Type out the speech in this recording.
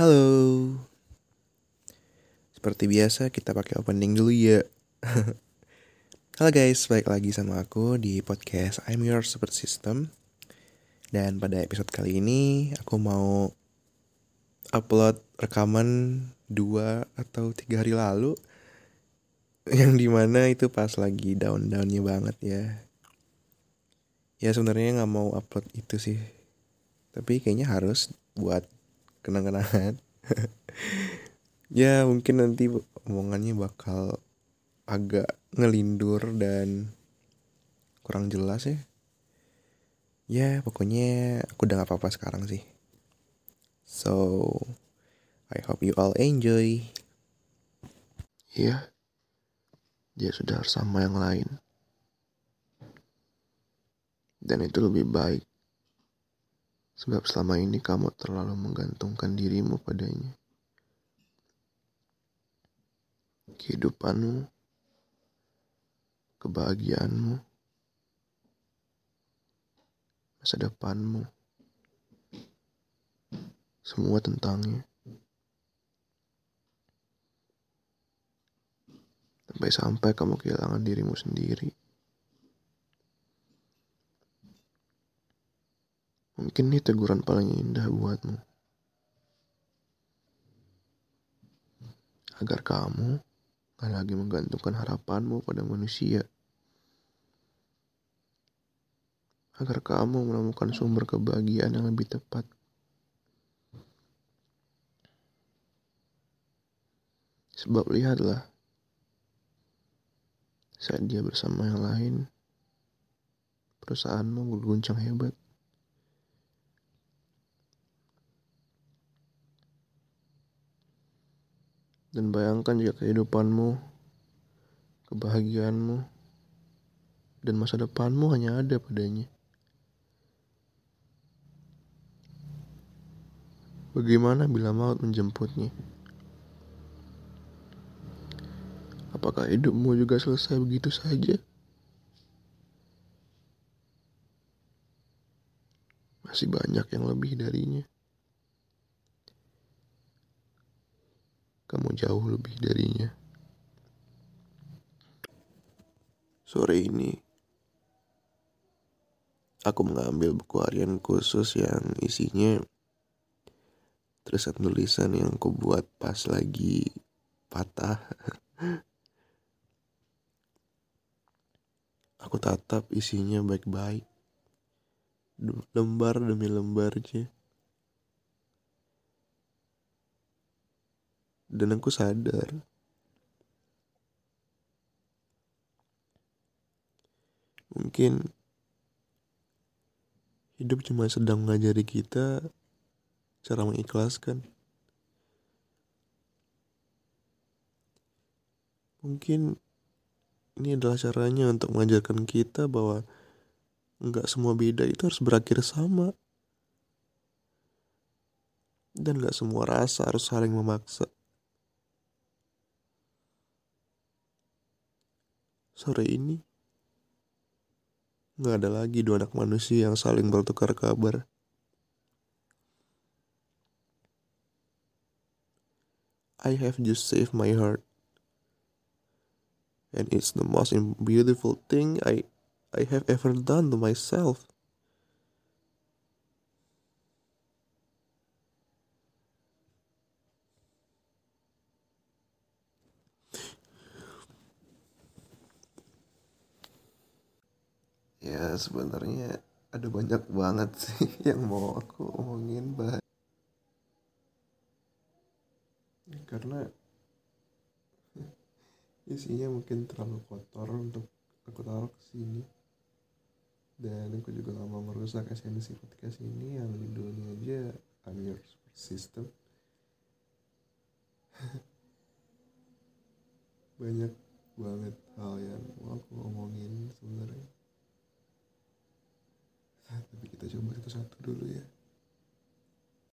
Halo. Seperti biasa kita pakai opening dulu ya. Halo guys, balik lagi sama aku di podcast I'm Your Super System. Dan pada episode kali ini aku mau upload rekaman dua atau tiga hari lalu yang di mana itu pas lagi down-downnya banget ya. Ya sebenarnya nggak mau upload itu sih, tapi kayaknya harus buat kenang-kenangan. ya mungkin nanti omongannya bakal agak ngelindur dan kurang jelas ya. Ya pokoknya aku udah gak apa-apa sekarang sih. So, I hope you all enjoy. Iya, dia sudah bersama yang lain. Dan itu lebih baik. Sebab selama ini kamu terlalu menggantungkan dirimu padanya. Kehidupanmu, kebahagiaanmu, masa depanmu, semua tentangnya. Sampai-sampai kamu kehilangan dirimu sendiri. Mungkin ini teguran paling indah buatmu. Agar kamu gak lagi menggantungkan harapanmu pada manusia. Agar kamu menemukan sumber kebahagiaan yang lebih tepat. Sebab lihatlah, saat dia bersama yang lain, perusahaanmu berguncang hebat. Dan bayangkan jika kehidupanmu, kebahagiaanmu, dan masa depanmu hanya ada padanya. Bagaimana bila maut menjemputnya? Apakah hidupmu juga selesai begitu saja? Masih banyak yang lebih darinya. Kamu jauh lebih darinya. Sore ini, aku mengambil buku harian khusus yang isinya tulisan-tulisan yang aku buat pas lagi patah. Aku tatap isinya baik-baik. Lembar demi lembarnya. Dan aku sadar mungkin hidup cuma sedang mengajari kita cara mengikhlaskan. Mungkin ini adalah caranya untuk mengajarkan kita bahwa nggak semua beda itu harus berakhir sama. Dan nggak semua rasa harus saling memaksa. Sore ini, nggak ada lagi dua anak manusia yang saling bertukar kabar. I have just saved my heart. And it's the most beautiful thing I I have ever done to myself. Ya sebenarnya ada banyak banget sih yang mau aku omongin bah karena isinya mungkin terlalu kotor untuk aku taruh ke sini. Dan aku juga gak mau merusak esensi podcast ini. Yang judulnya aja I'm Your System banyak banget hal yang mau aku ngomongin sebenarnya coba satu-satu dulu ya